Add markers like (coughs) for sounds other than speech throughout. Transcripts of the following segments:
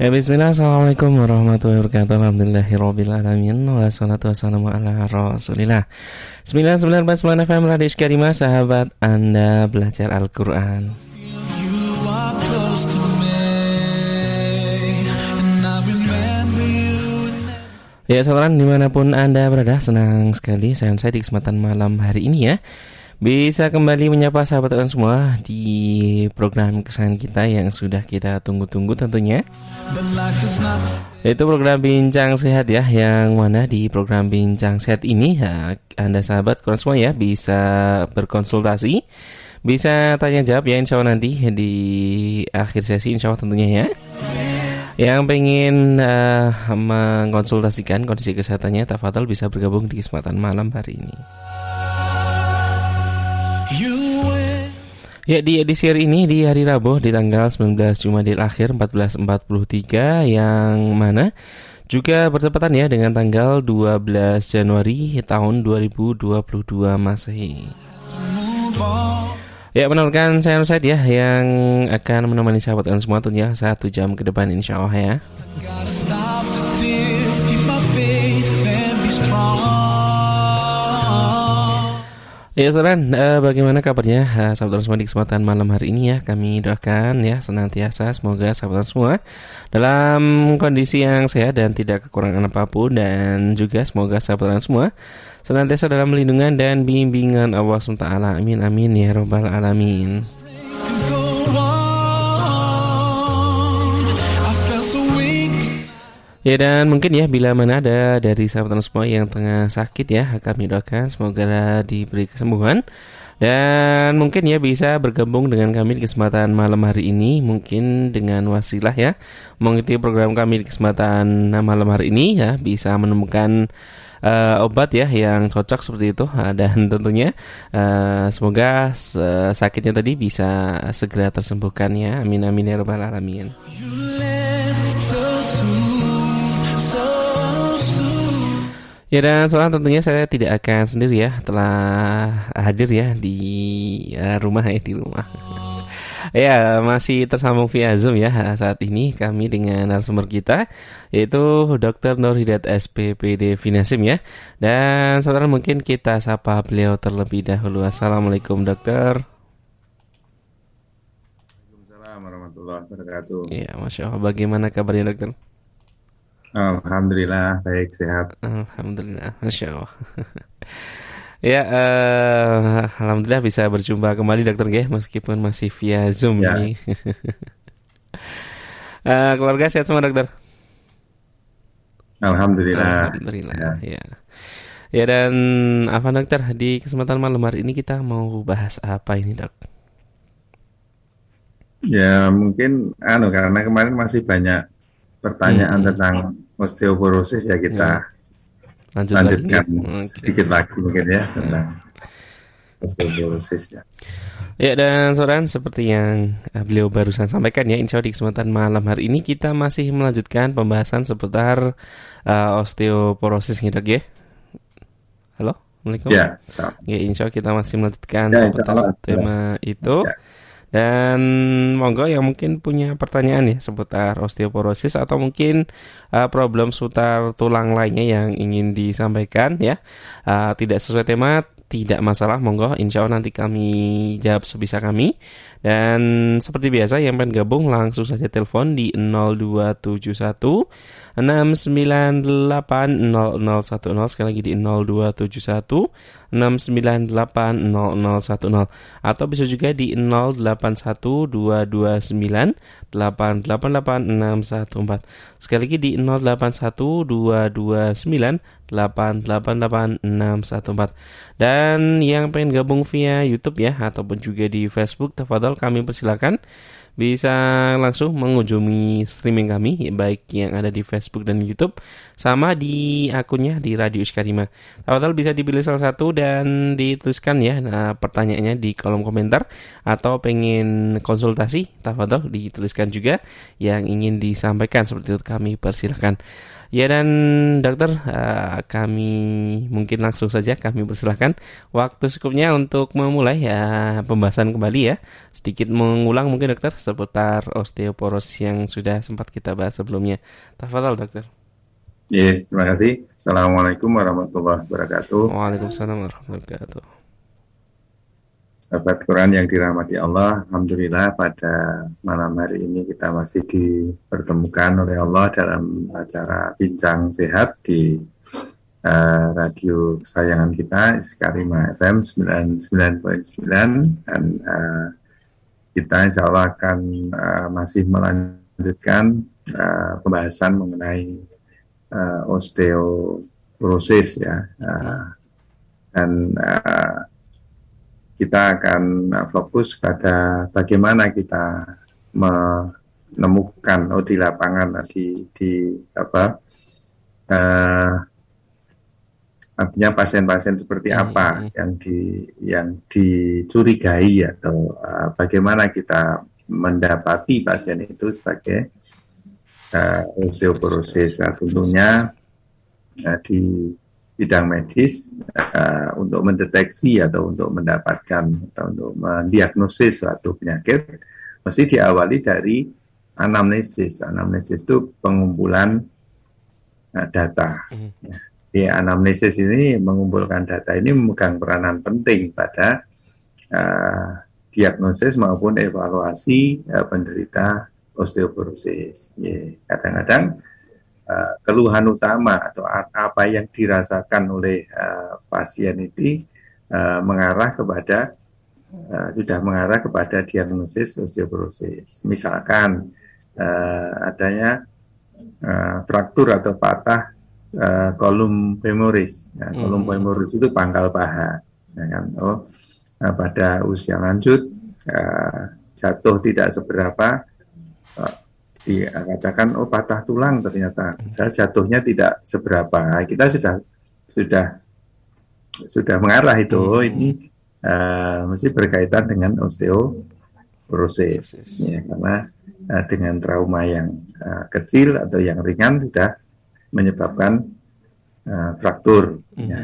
Ya bismillah. Assalamualaikum warahmatullahi wabarakatuh. Alhamdulillahirrabbilalamin Wassalatu wassalamu ala rasulillah. 919 FM Radio Iskarima Sahabat Anda belajar Al-Quran. Ya saudara di mana pun Anda berada Senang sekali saya saya di kesempatan malam hari ini ya bisa kembali menyapa sahabat kalian semua di program kesayangan kita yang sudah kita tunggu-tunggu tentunya. Itu program Bincang Sehat ya, yang mana di program Bincang Sehat ini ya, Anda sahabat kalian semua ya bisa berkonsultasi, bisa tanya jawab ya insya Allah nanti di akhir sesi insya Allah tentunya ya. Yang pengen uh, mengkonsultasikan kondisi kesehatannya, Tafadhol bisa bergabung di kesempatan malam hari ini. Ya di edisi hari ini di hari Rabu di tanggal 19 Jumadil akhir 1443 yang mana juga bertepatan ya dengan tanggal 12 Januari tahun 2022 Masehi. Ya menurutkan saya Said ya yang akan menemani sahabat dan semua tentunya satu jam ke depan insya Allah ya. Ya saudara, uh, bagaimana kabarnya? Uh, sahabat semua di kesempatan malam hari ini ya. Kami doakan ya senantiasa semoga sahabat semua Dalam kondisi yang sehat dan tidak kekurangan apa pun Dan juga semoga sahabat semua Senantiasa dalam melindungan dan bimbingan Allah SWT Amin amin ya robbal alamin Ya dan mungkin ya bila mana ada dari sahabat semua yang tengah sakit ya kami doakan semoga diberi kesembuhan. Dan mungkin ya bisa bergabung dengan kami di kesempatan malam hari ini mungkin dengan wasilah ya. Mengikuti program kami di kesempatan malam hari ini ya bisa menemukan uh, obat ya yang cocok seperti itu. (laughs) Dan tentunya uh, semoga sakitnya tadi bisa segera tersembuhkan ya. Amin amin ya rabbal alamin. Ya dan soal tentunya saya tidak akan sendiri ya telah hadir ya di uh, rumah ya di rumah. ya masih tersambung via Zoom ya saat ini kami dengan narasumber kita yaitu Dr. Nur Hidayat SPPD Finasim ya. Dan saudara mungkin kita sapa beliau terlebih dahulu. Assalamualaikum dokter. Waalaikumsalam warahmatullahi wabarakatuh. Ya, masya Allah. Bagaimana kabarnya dokter? Alhamdulillah baik sehat. Alhamdulillah, masya Allah. (laughs) ya, uh, alhamdulillah bisa berjumpa kembali dokter G, meskipun masih via zoom ya. ini. uh, (laughs) keluarga sehat semua dokter. Alhamdulillah. Alhamdulillah. Ya. ya. Ya dan apa dokter di kesempatan malam hari ini kita mau bahas apa ini dok? Ya mungkin anu karena kemarin masih banyak pertanyaan hmm. tentang osteoporosis ya kita ya. Lanjut lanjutkan lagi. sedikit lagi mungkin ya tentang ya. osteoporosis ya. Ya dan saudara seperti yang eh, beliau barusan sampaikan ya Insya Allah di kesempatan malam hari ini kita masih melanjutkan pembahasan seputar uh, osteoporosis nih dok ya Halo Assalamualaikum Ya, ya Insya Allah kita masih melanjutkan ya, seputar tema itu ya. Dan monggo yang mungkin punya pertanyaan ya seputar osteoporosis atau mungkin uh, problem seputar tulang lainnya yang ingin disampaikan ya. Uh, tidak sesuai tema tidak masalah monggo insya Allah nanti kami jawab sebisa kami dan seperti biasa yang pengen gabung langsung saja telepon di 0271 6980010 sekali lagi di 0271 6980010 atau bisa juga di 081229888614 sekali lagi di 081229888614 dan yang pengen gabung via YouTube ya ataupun juga di Facebook tafadhol kami persilakan bisa langsung mengunjungi streaming kami baik yang ada di Facebook dan YouTube sama di akunnya di Radio Iskarima. Tafadhol bisa dipilih salah satu dan dituliskan ya nah, pertanyaannya di kolom komentar atau pengen konsultasi tafadhol dituliskan juga yang ingin disampaikan seperti itu kami persilahkan. Ya dan dokter uh, kami mungkin langsung saja kami persilahkan waktu secukupnya untuk memulai ya pembahasan kembali ya sedikit mengulang mungkin dokter seputar osteoporosis yang sudah sempat kita bahas sebelumnya. Tafadhal dokter. Ya, terima kasih. Assalamualaikum warahmatullahi wabarakatuh. Waalaikumsalam warahmatullahi wabarakatuh. Sahabat Quran yang dirahmati Allah, Alhamdulillah pada malam hari ini kita masih dipertemukan oleh Allah dalam acara Bincang Sehat di uh, radio kesayangan kita, Iskarima FM 99.9 dan uh, kita insya Allah akan uh, masih melanjutkan uh, pembahasan mengenai uh, osteoporosis ya. Uh, dan uh, kita akan uh, fokus pada bagaimana kita menemukan oh di lapangan uh, di di apa uh, artinya pasien-pasien seperti hmm, apa hmm. yang di yang dicurigai atau uh, bagaimana kita mendapati pasien itu sebagai uh, osteoporosis. Nah, tentunya uh, di bidang medis uh, untuk mendeteksi atau untuk mendapatkan atau untuk mendiagnosis suatu penyakit mesti diawali dari anamnesis. Anamnesis itu pengumpulan uh, data. Mm. Ya. Di anamnesis ini mengumpulkan data ini memegang peranan penting pada uh, diagnosis maupun evaluasi uh, penderita osteoporosis. Kadang-kadang uh, keluhan utama atau apa yang dirasakan oleh uh, pasien itu uh, mengarah kepada uh, sudah mengarah kepada diagnosis osteoporosis. Misalkan uh, adanya uh, fraktur atau patah uh, kolum femoris. Nah, kolum hmm. femoris itu pangkal paha. Ya kan? Oh, uh, pada usia lanjut uh, jatuh tidak seberapa dikatakan oh patah tulang ternyata. Jatuhnya tidak seberapa. Kita sudah sudah sudah mengarah itu. Hmm. ini uh, mesti berkaitan dengan osteoporosis. Ya karena uh, dengan trauma yang uh, kecil atau yang ringan sudah menyebabkan uh, fraktur. Hmm. ya.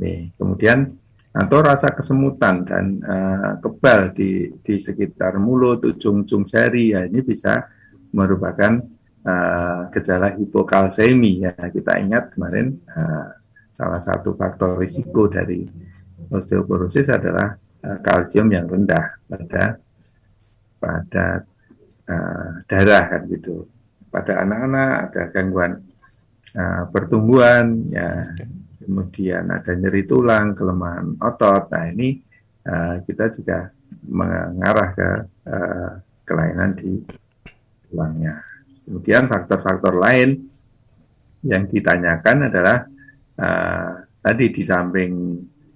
Nih, kemudian atau rasa kesemutan dan uh, kebal di di sekitar mulut ujung-ujung jari. Ya ini bisa merupakan uh, gejala hipokalsemi ya. Kita ingat kemarin uh, salah satu faktor risiko dari osteoporosis adalah uh, kalsium yang rendah pada pada uh, darah kan gitu. Pada anak-anak ada gangguan uh, pertumbuhan ya. Kemudian ada nyeri tulang kelemahan otot. Nah ini uh, kita juga mengarah ke uh, kelainan di tulangnya. Kemudian faktor-faktor lain yang ditanyakan adalah uh, tadi di samping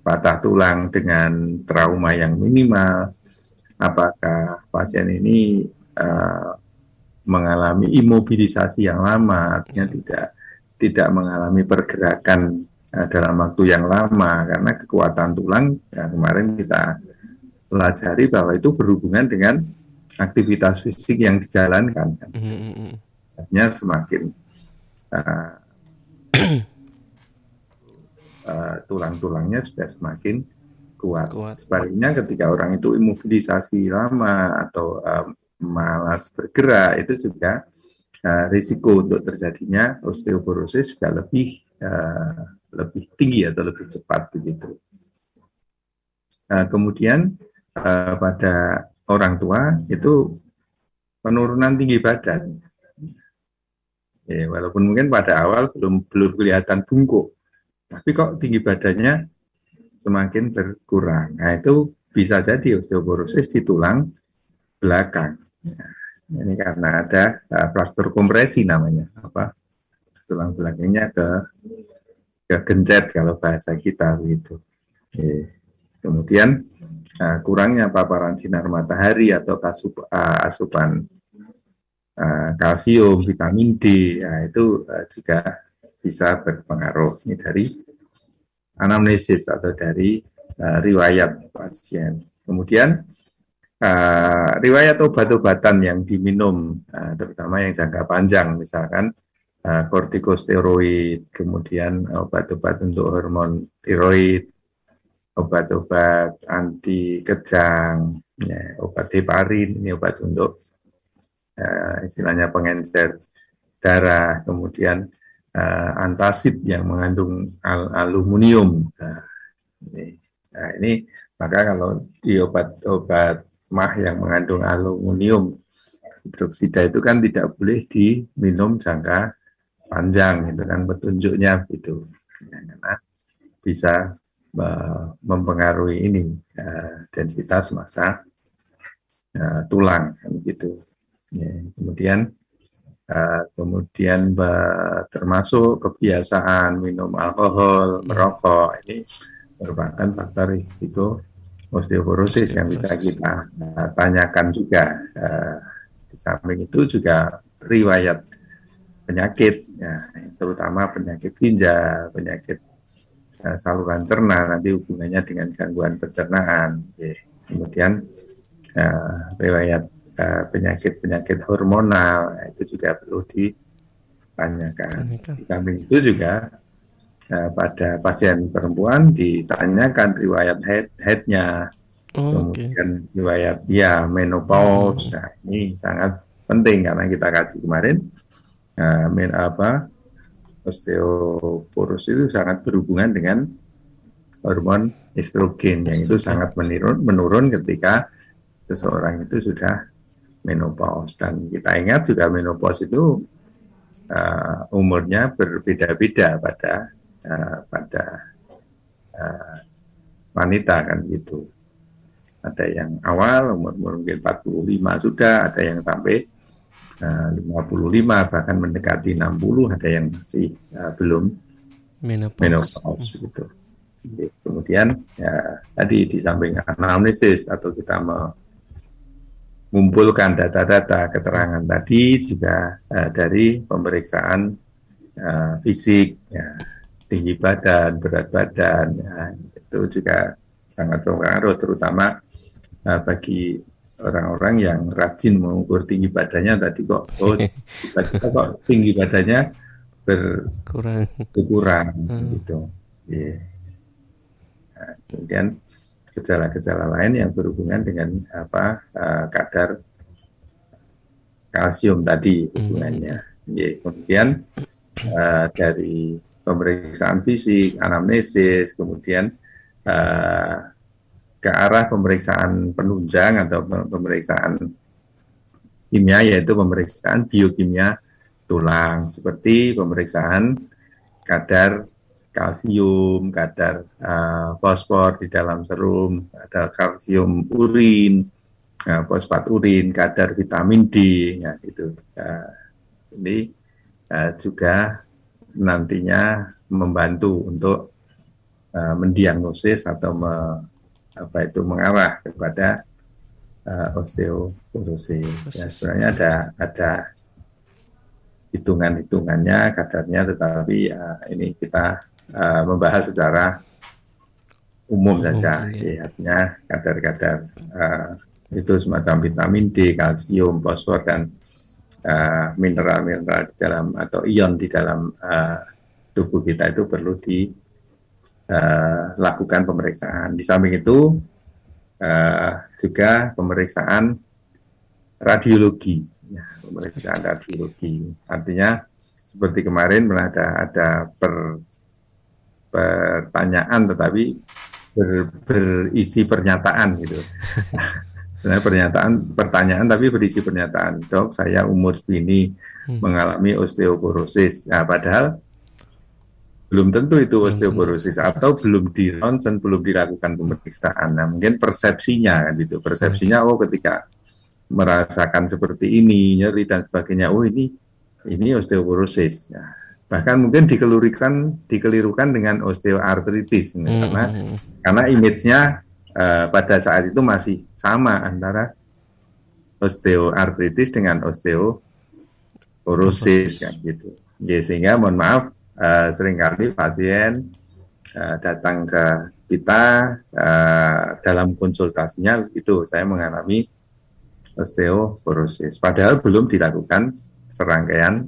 patah tulang dengan trauma yang minimal, apakah pasien ini uh, mengalami imobilisasi yang lama, artinya tidak tidak mengalami pergerakan uh, dalam waktu yang lama karena kekuatan tulang yang kemarin kita pelajari bahwa itu berhubungan dengan aktivitas fisik yang dijalankan kan. Mm-hmm. Artinya semakin uh, uh, (coughs) tulang-tulangnya sudah semakin kuat. kuat. Sebaliknya ketika orang itu imobilisasi lama atau uh, malas bergerak itu juga uh, risiko untuk terjadinya osteoporosis juga lebih uh, lebih tinggi atau lebih cepat begitu. Uh, kemudian uh, pada orang tua itu penurunan tinggi badan. Ya, walaupun mungkin pada awal belum belum kelihatan bungkuk, tapi kok tinggi badannya semakin berkurang. Nah itu bisa jadi osteoporosis di tulang belakang. Ya, ini karena ada uh, fraktur kompresi namanya apa tulang belakangnya ke ke gencet kalau bahasa kita begitu. Ya. Kemudian uh, kurangnya paparan sinar matahari atau kasup, uh, asupan uh, kalsium, vitamin D, ya, itu uh, juga bisa berpengaruh. Ini dari anamnesis atau dari uh, riwayat pasien. Kemudian uh, riwayat obat-obatan yang diminum, uh, terutama yang jangka panjang, misalkan uh, kortikosteroid, kemudian obat-obat untuk hormon tiroid, obat-obat anti kejang, ya, obat heparin, ini obat untuk uh, istilahnya pengencer darah, kemudian uh, antasid yang mengandung al aluminium. Nah, ini, nah, ini maka kalau di obat-obat mah yang mengandung aluminium hidroksida itu kan tidak boleh diminum jangka panjang itu kan petunjuknya gitu ya, karena bisa mempengaruhi ini uh, densitas massa uh, tulang kan gitu. Ya, kemudian uh, kemudian termasuk kebiasaan minum alkohol hmm. merokok ini merupakan faktor risiko osteoporosis yang bisa kita uh, tanyakan juga uh, di samping itu juga riwayat penyakit, ya, terutama penyakit ginjal, penyakit uh, saluran cerna, nanti hubungannya dengan gangguan pencernaan. Ya. Kemudian uh, riwayat penyakit-penyakit uh, hormonal, itu juga perlu ditanyakan. Di samping itu juga uh, pada pasien perempuan ditanyakan riwayat head headnya, Oh, kemudian okay. riwayat ya menopause, hmm. nah, ini sangat penting karena kita kaji kemarin, nah, men, apa osteoporosis itu sangat berhubungan dengan hormon estrogen yang itu sangat menurun, menurun ketika seseorang itu sudah menopause. Dan kita ingat juga menopause itu uh, umurnya berbeda-beda pada uh, pada uh, wanita kan gitu. Ada yang awal umur, umur mungkin 45 sudah, ada yang sampai 55 bahkan mendekati 60, ada yang masih uh, belum menopause, menopause gitu. Jadi, kemudian ya tadi di samping anamnesis atau kita mengumpulkan data-data keterangan tadi juga uh, dari pemeriksaan uh, fisik, ya, tinggi badan, berat badan, ya, itu juga sangat berpengaruh terutama Nah, bagi orang-orang yang rajin mengukur tinggi badannya tadi kok oh (laughs) kok tinggi badannya berkurang berkurang hmm. gitu. Yeah. Nah, kemudian gejala-gejala lain yang berhubungan dengan apa uh, kadar kalsium tadi hubungannya. Hmm. Yeah. Kemudian uh, dari pemeriksaan fisik, anamnesis, kemudian uh, ke arah pemeriksaan penunjang atau pemeriksaan kimia yaitu pemeriksaan biokimia tulang seperti pemeriksaan kadar kalsium, kadar uh, fosfor di dalam serum, kadar kalsium urin, uh, fosfat urin, kadar vitamin D, ya itu. Uh, ini uh, juga nantinya membantu untuk uh, mendiagnosis atau me apa itu mengarah kepada uh, osteoporosis. Ya, sebenarnya ada ada hitungan-hitungannya kadarnya, tetapi uh, ini kita uh, membahas secara umum, saja. Ya. Artinya kadar-kadar uh, itu semacam vitamin D, kalsium, fosfor dan mineral-mineral uh, di dalam atau ion di dalam uh, tubuh kita itu perlu di uh, lakukan pemeriksaan. Di samping itu uh, juga pemeriksaan radiologi, ya, pemeriksaan radiologi. Artinya seperti kemarin ada ada per, pertanyaan tetapi ber, berisi pernyataan gitu. (laughs) Sebenarnya pernyataan pertanyaan tapi berisi pernyataan dok saya umur segini hmm. mengalami osteoporosis. Nah, padahal belum tentu itu hmm. osteoporosis atau belum di ronsen belum dilakukan pemeriksaan. Nah, mungkin persepsinya kan gitu. Persepsinya oh ketika merasakan seperti ini, nyeri dan sebagainya, oh ini ini osteoporosis. Nah, bahkan mungkin dikelurikan dikelirukan dengan osteoartritis hmm. karena karena image-nya uh, pada saat itu masih sama antara osteoartritis dengan osteoporosis kan gitu. Ya, sehingga mohon maaf uh, sering kali pasien uh, datang ke kita uh, dalam konsultasinya itu saya mengalami osteoporosis. Padahal belum dilakukan serangkaian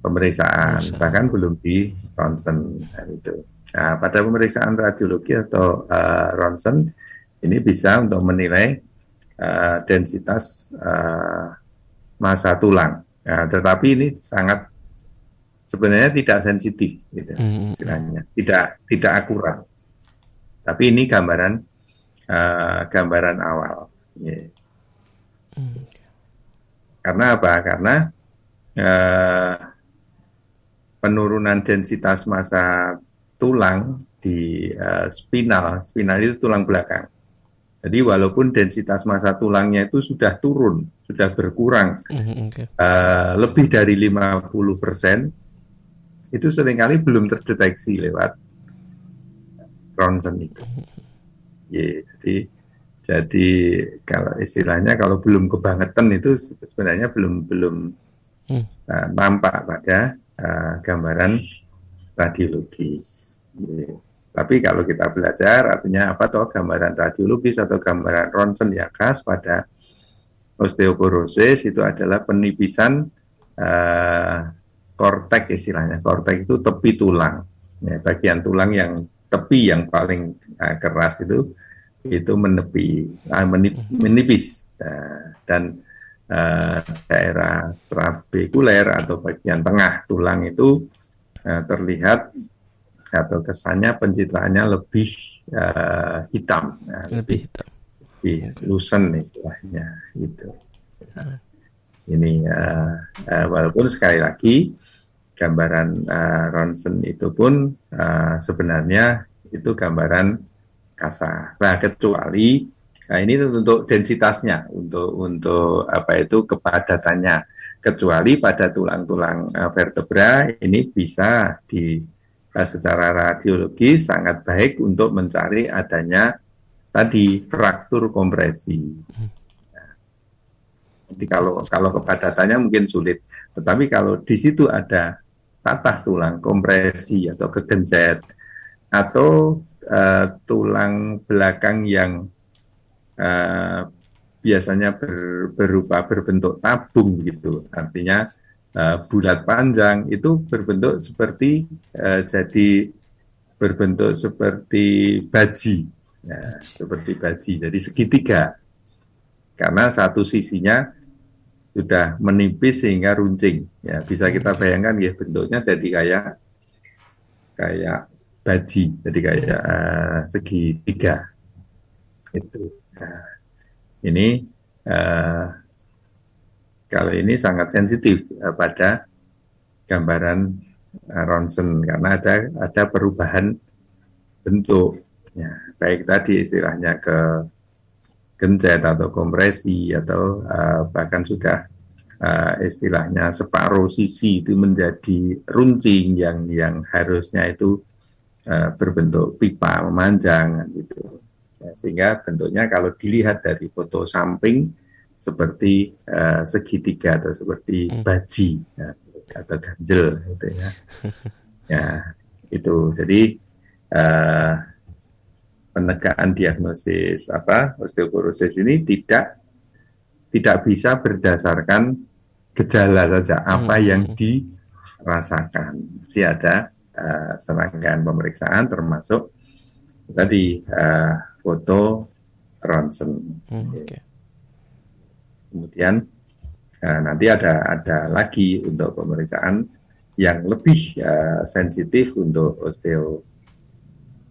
pemeriksaan, Bisa. bahkan belum di ronsen itu. Nah, pada pemeriksaan radiologi atau uh, ronsen ini bisa untuk menilai uh, densitas uh, massa tulang. Nah, tetapi ini sangat sebenarnya tidak sensitif, gitu, mm-hmm. istilahnya, tidak tidak akurat. Tapi ini gambaran uh, gambaran awal. Yeah. Mm. Karena apa? Karena uh, penurunan densitas massa tulang di uh, spinal, spinal itu tulang belakang. Jadi walaupun densitas massa tulangnya itu sudah turun, sudah berkurang mm-hmm, okay. uh, lebih dari 50 persen, itu sering kali belum terdeteksi lewat ronsen itu. Ya, jadi jadi kalau istilahnya kalau belum kebangetan itu sebenarnya belum belum hmm. uh, nampak pada uh, gambaran radiologis. Ya. Tapi kalau kita belajar artinya apa toh gambaran radiologis atau gambaran ronsen yang khas pada osteoporosis itu adalah penipisan uh, kortek istilahnya. Kortek itu tepi tulang. Ya, bagian tulang yang tepi yang paling uh, keras itu itu menepi, uh, menip, menipis uh, dan uh, daerah trabekuler atau bagian tengah tulang itu uh, terlihat atau kesannya pencitraannya lebih uh, hitam, uh, lebih hitam, lebih lusen istilahnya gitu. Ini uh, uh, walaupun sekali lagi gambaran uh, ronsen itu pun uh, sebenarnya itu gambaran kasar. Nah kecuali nah ini untuk densitasnya, untuk untuk apa itu kepadatannya. Kecuali pada tulang-tulang uh, vertebra ini bisa di uh, secara radiologis sangat baik untuk mencari adanya tadi fraktur kompresi. Hmm. Jadi kalau kalau kepadatannya mungkin sulit, tetapi kalau di situ ada patah tulang, kompresi atau kegencet atau uh, tulang belakang yang uh, biasanya ber, berupa berbentuk tabung gitu, artinya uh, bulat panjang itu berbentuk seperti uh, jadi berbentuk seperti baji, ya, seperti baji, jadi segitiga. Karena satu sisinya sudah menipis sehingga runcing. Ya, bisa kita bayangkan ya bentuknya jadi kayak kayak baji, jadi kayak uh, segitiga. Itu. Nah, ini uh, kalau ini sangat sensitif uh, pada gambaran uh, ronsen karena ada ada perubahan bentuk. Ya, baik tadi istilahnya ke gencet atau kompresi atau uh, bahkan sudah uh, istilahnya separuh sisi itu menjadi runcing yang yang harusnya itu uh, berbentuk pipa memanjang gitu. Ya, sehingga bentuknya kalau dilihat dari foto samping seperti uh, segitiga atau seperti hmm. baji ya, atau ganjel gitu ya. (laughs) Ya itu. Jadi uh, penegakan diagnosis apa osteoporosis ini tidak tidak bisa berdasarkan gejala saja apa hmm. yang dirasakan. Masih ada uh, serangkaian pemeriksaan termasuk tadi uh, foto ronsen. Hmm, okay. Kemudian uh, nanti ada ada lagi untuk pemeriksaan yang lebih uh, sensitif untuk osteo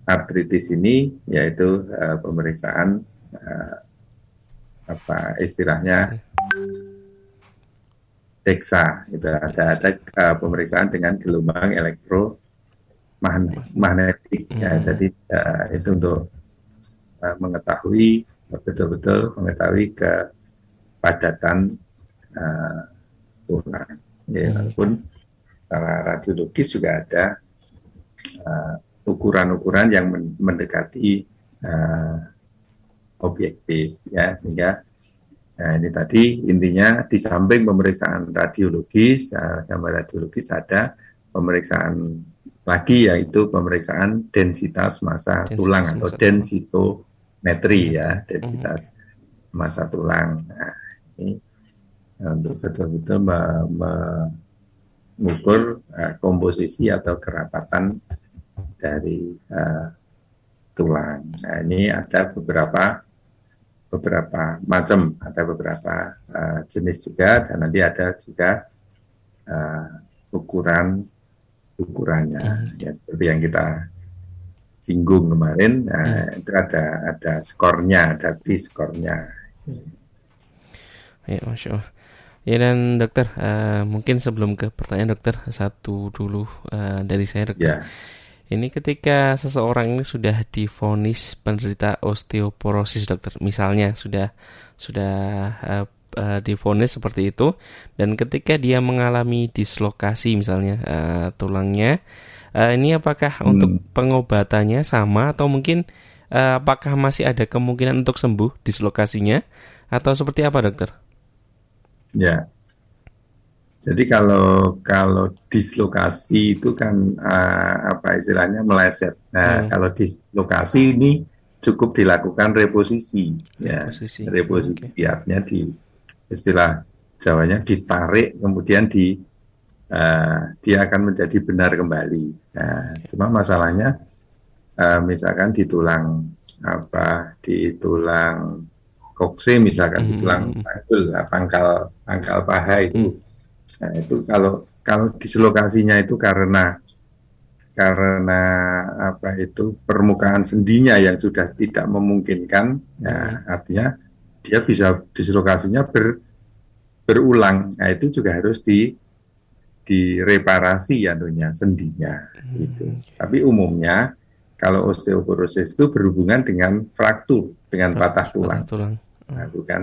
artritis ini yaitu uh, pemeriksaan uh, apa istilahnya DEXA itu ada ada uh, pemeriksaan dengan gelombang elektromagnetik ya hmm. jadi uh, itu untuk uh, mengetahui betul-betul mengetahui kepadatan uh, tulang ya, hmm. walaupun secara radiologis juga ada uh, ukuran-ukuran yang mendekati uh, objektif ya sehingga nah ini tadi intinya di samping pemeriksaan radiologis uh, gambar radiologis ada pemeriksaan lagi yaitu pemeriksaan densitas massa densitas tulang atau densitometri ya mm-hmm. densitas massa tulang nah, ini untuk betul-betul me, me, mengukur uh, komposisi atau kerapatan dari uh, tulang. Nah, ini ada beberapa beberapa macam, ada beberapa uh, jenis juga dan nanti ada juga uh, ukuran ukurannya hmm. ya seperti yang kita singgung kemarin nah, hmm. itu ada ada skornya ada t skornya ya masya Allah ya dan dokter uh, mungkin sebelum ke pertanyaan dokter satu dulu uh, dari saya dokter ya. Ini ketika seseorang ini sudah difonis penderita osteoporosis dokter misalnya sudah sudah uh, uh, difonis seperti itu dan ketika dia mengalami dislokasi misalnya uh, tulangnya uh, ini apakah hmm. untuk pengobatannya sama atau mungkin uh, apakah masih ada kemungkinan untuk sembuh dislokasinya atau seperti apa dokter? Ya. Jadi kalau kalau dislokasi itu kan uh, apa istilahnya meleset. Nah, hmm. kalau dislokasi ini cukup dilakukan reposisi, ya. Reposisi, reposisi okay. artinya di istilah Jawanya ditarik kemudian di uh, dia akan menjadi benar kembali. Nah, cuma masalahnya uh, misalkan di tulang apa di tulang kokse misalkan mm -hmm. di tulang panggul pangkal pangkal paha itu. Mm. Nah, itu kalau kalau dislokasinya itu karena karena apa itu permukaan sendinya yang sudah tidak memungkinkan, ya artinya dia bisa dislokasinya ber, berulang. Nah itu juga harus di direparasi ya tentunya sendinya hmm. gitu. Tapi umumnya kalau osteoporosis itu berhubungan dengan fraktur, dengan patah tulang. Patah tulang. Nah, bukan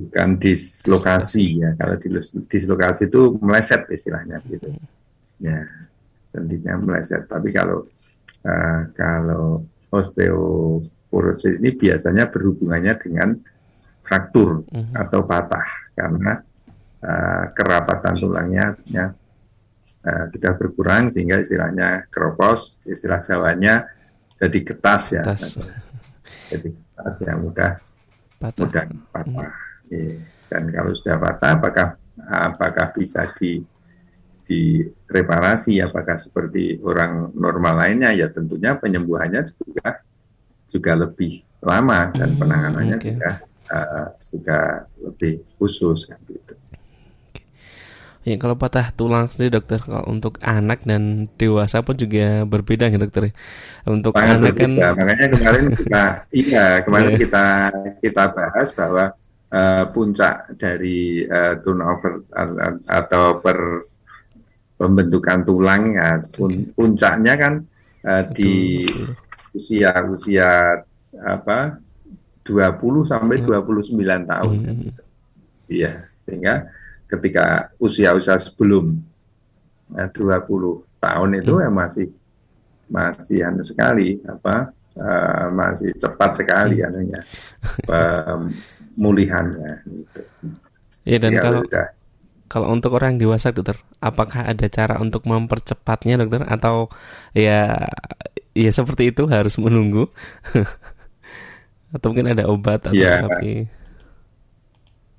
bukan dislokasi ya. Kalau dislokasi itu meleset istilahnya gitu. Ya, sendinya meleset. Tapi kalau uh, kalau osteo porosis ini biasanya berhubungannya dengan fraktur mm -hmm. atau patah karena uh, kerapatan tulangnya ya, uh, sudah berkurang sehingga istilahnya keropos, istilah Jawanya jadi ketas ya, jadi ketas yang mudah patah. mudah patah. Mm -hmm. yeah. Dan kalau sudah patah, apakah apakah bisa di direparasi? Apakah seperti orang normal lainnya? Ya tentunya penyembuhannya juga juga lebih lama dan hmm, penanganannya okay. juga uh, juga lebih khusus kan gitu. Ya, kalau patah tulang sendiri dokter, kalau untuk anak dan dewasa pun juga berbeda ya dokter. Untuk Sangat anak kan berbeda. kan makanya kemarin kita iya kemarin yeah. kita kita bahas bahwa uh, puncak dari uh, turnover atau per pembentukan tulang ya pun, puncaknya kan uh, di usia usia apa 20 sampai hmm. 29 tahun. Hmm. Iya, sehingga ketika usia-usia sebelum eh, 20 tahun itu hmm. ya masih masih anu sekali apa uh, masih cepat sekali hmm. anunya pemulihannya gitu. Iya dan ya, kalau udah. kalau untuk orang dewasa dokter, apakah ada cara untuk mempercepatnya dokter atau ya ya seperti itu harus menunggu (laughs) atau mungkin ada obat atau ya. terapi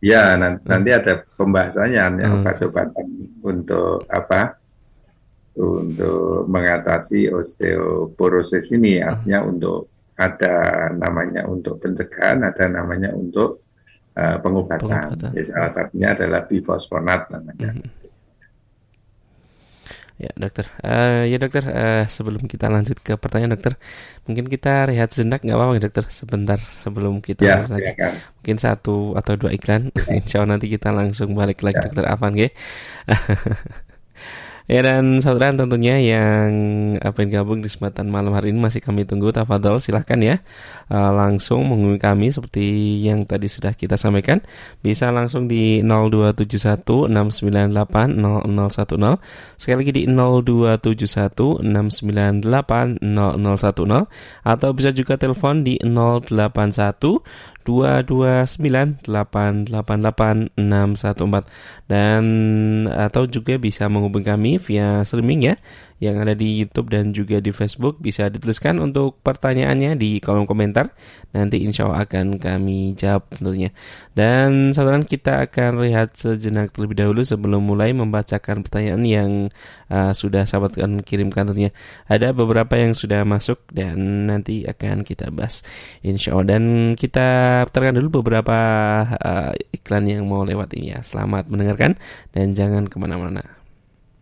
ya nanti, nanti ada pembahasannya ya hmm. obat-obatan untuk apa untuk mengatasi osteoporosis ini hmm. artinya untuk ada namanya untuk pencegahan ada namanya untuk uh, pengobatan. pengobatan. Ya, salah satunya adalah bifosfonat namanya. Hmm. Ya dokter, uh, ya dokter uh, sebelum kita lanjut ke pertanyaan dokter, mungkin kita rehat sejenak nggak apa-apa dokter sebentar sebelum kita ya, lanjut. Ya, kan. Mungkin satu atau dua iklan, ya. (laughs) insya Allah nanti kita langsung balik lagi ya. dokter Afan, ya. (laughs) Ya dan saudara tentunya yang apa yang gabung di kesempatan malam hari ini masih kami tunggu. Tafadol silahkan ya. Uh, langsung menghubungi kami seperti yang tadi sudah kita sampaikan. Bisa langsung di 02716980010 sekali lagi di 02716980010 atau bisa juga telepon di 081 229888614 dan atau juga bisa menghubungi kami via streaming ya yang ada di YouTube dan juga di Facebook bisa dituliskan untuk pertanyaannya di kolom komentar. Nanti insya Allah akan kami jawab tentunya. Dan saudara kita akan lihat sejenak terlebih dahulu sebelum mulai membacakan pertanyaan yang uh, sudah sahabat kan kirimkan tentunya. Ada beberapa yang sudah masuk dan nanti akan kita bahas insya Allah. Dan kita putarkan dulu beberapa uh, iklan yang mau lewat ini ya. Selamat mendengarkan dan jangan ke mana-mana.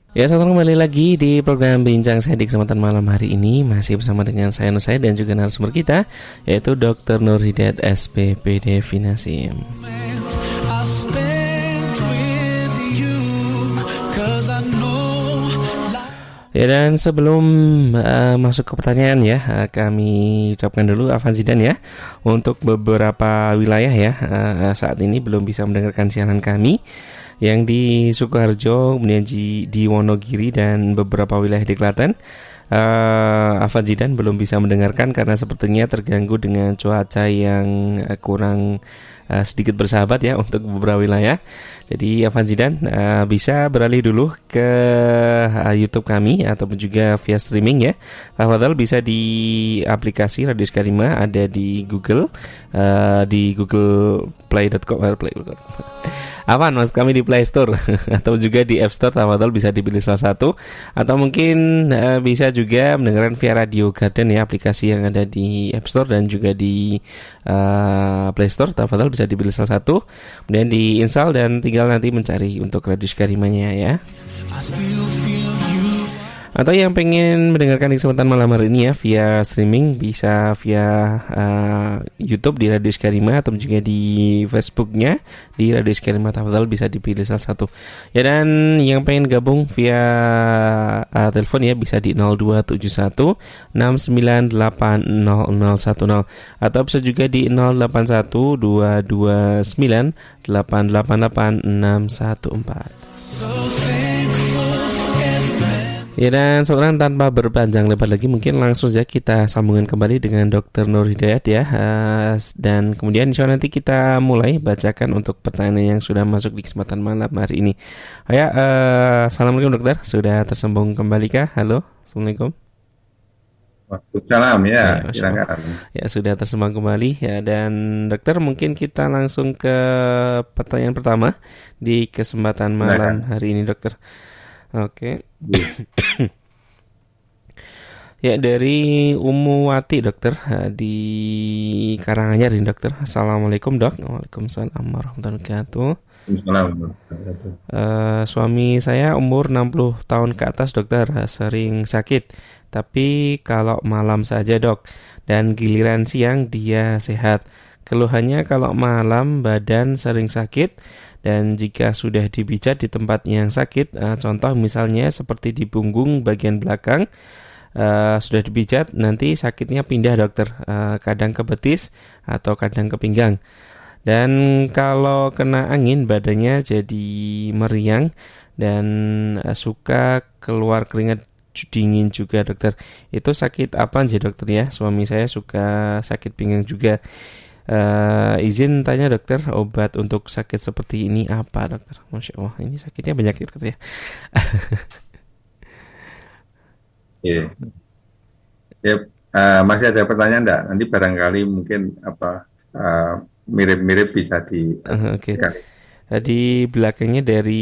Ya, selamat kembali lagi di program Bincang Saya di kesempatan malam hari ini Masih bersama dengan saya Nur dan juga narasumber kita Yaitu Dr. Nur Hidayat SPPD Finasim Ya dan sebelum uh, masuk ke pertanyaan ya uh, Kami ucapkan dulu Afan Zidan ya Untuk beberapa wilayah ya uh, Saat ini belum bisa mendengarkan siaran kami yang di Sukoharjo, kemudian di, Wonogiri dan beberapa wilayah di Klaten. Uh, Afan Zidan belum bisa mendengarkan karena sepertinya terganggu dengan cuaca yang uh, kurang uh, sedikit bersahabat ya untuk beberapa wilayah. Jadi Afan Zidan uh, bisa beralih dulu ke uh, YouTube kami ataupun juga via streaming ya. Tafadhal bisa di aplikasi Radio Skarima ada di Google uh, di Google Play.com Play (laughs) apa mas? Kami di Play Store. (laughs) Atau juga di App Store Tawadol bisa dipilih salah satu. Atau mungkin uh, bisa juga mendengarkan via Radio Garden ya aplikasi yang ada di App Store dan juga di uh, Play Store. Bisa dipilih salah satu. Kemudian diinstal dan tinggal nanti mencari untuk Radio Karimanya ya. Atau yang pengen mendengarkan kesempatan malam hari ini ya via streaming bisa via uh, YouTube di Radio Skarima atau juga di Facebooknya di Radio Skarima Tafadhal bisa dipilih salah satu. Ya dan yang pengen gabung via uh, telepon ya bisa di 0271 6980010 atau bisa juga di 081 229 888 614. Ya dan seorang tanpa berpanjang lebar lagi mungkin langsung saja kita sambungkan kembali dengan Dr. Nur Hidayat ya dan kemudian insya Allah nanti kita mulai bacakan untuk pertanyaan yang sudah masuk di kesempatan malam hari ini. Oh ya, uh, assalamualaikum dokter, sudah tersambung kembali kah? Halo, assalamualaikum. Salam ya, ya, ya sudah tersambung kembali ya dan dokter mungkin kita langsung ke pertanyaan pertama di kesempatan malam hari ini dokter. Oke. Okay. (coughs) ya dari Umuwati dokter di Karanganyar ini dokter. Assalamualaikum dok. Waalaikumsalam warahmatullahi wabarakatuh. Uh, suami saya umur 60 tahun ke atas dokter sering sakit tapi kalau malam saja dok dan giliran siang dia sehat keluhannya kalau malam badan sering sakit dan jika sudah dipijat di tempat yang sakit, uh, contoh misalnya seperti di punggung bagian belakang, uh, sudah dipijat, nanti sakitnya pindah dokter, uh, kadang ke betis atau kadang ke pinggang. Dan kalau kena angin badannya jadi meriang dan uh, suka keluar keringat dingin juga dokter. Itu sakit apa aja dokter ya? Suami saya suka sakit pinggang juga. Uh, izin tanya dokter, obat untuk sakit seperti ini apa dokter? Masya Allah, ini sakitnya banyak ya dokter ya. yeah. Ya, uh, masih ada pertanyaan enggak? Nanti barangkali mungkin apa uh, mirip-mirip uh, bisa di uh, okay. sekali. Di belakangnya dari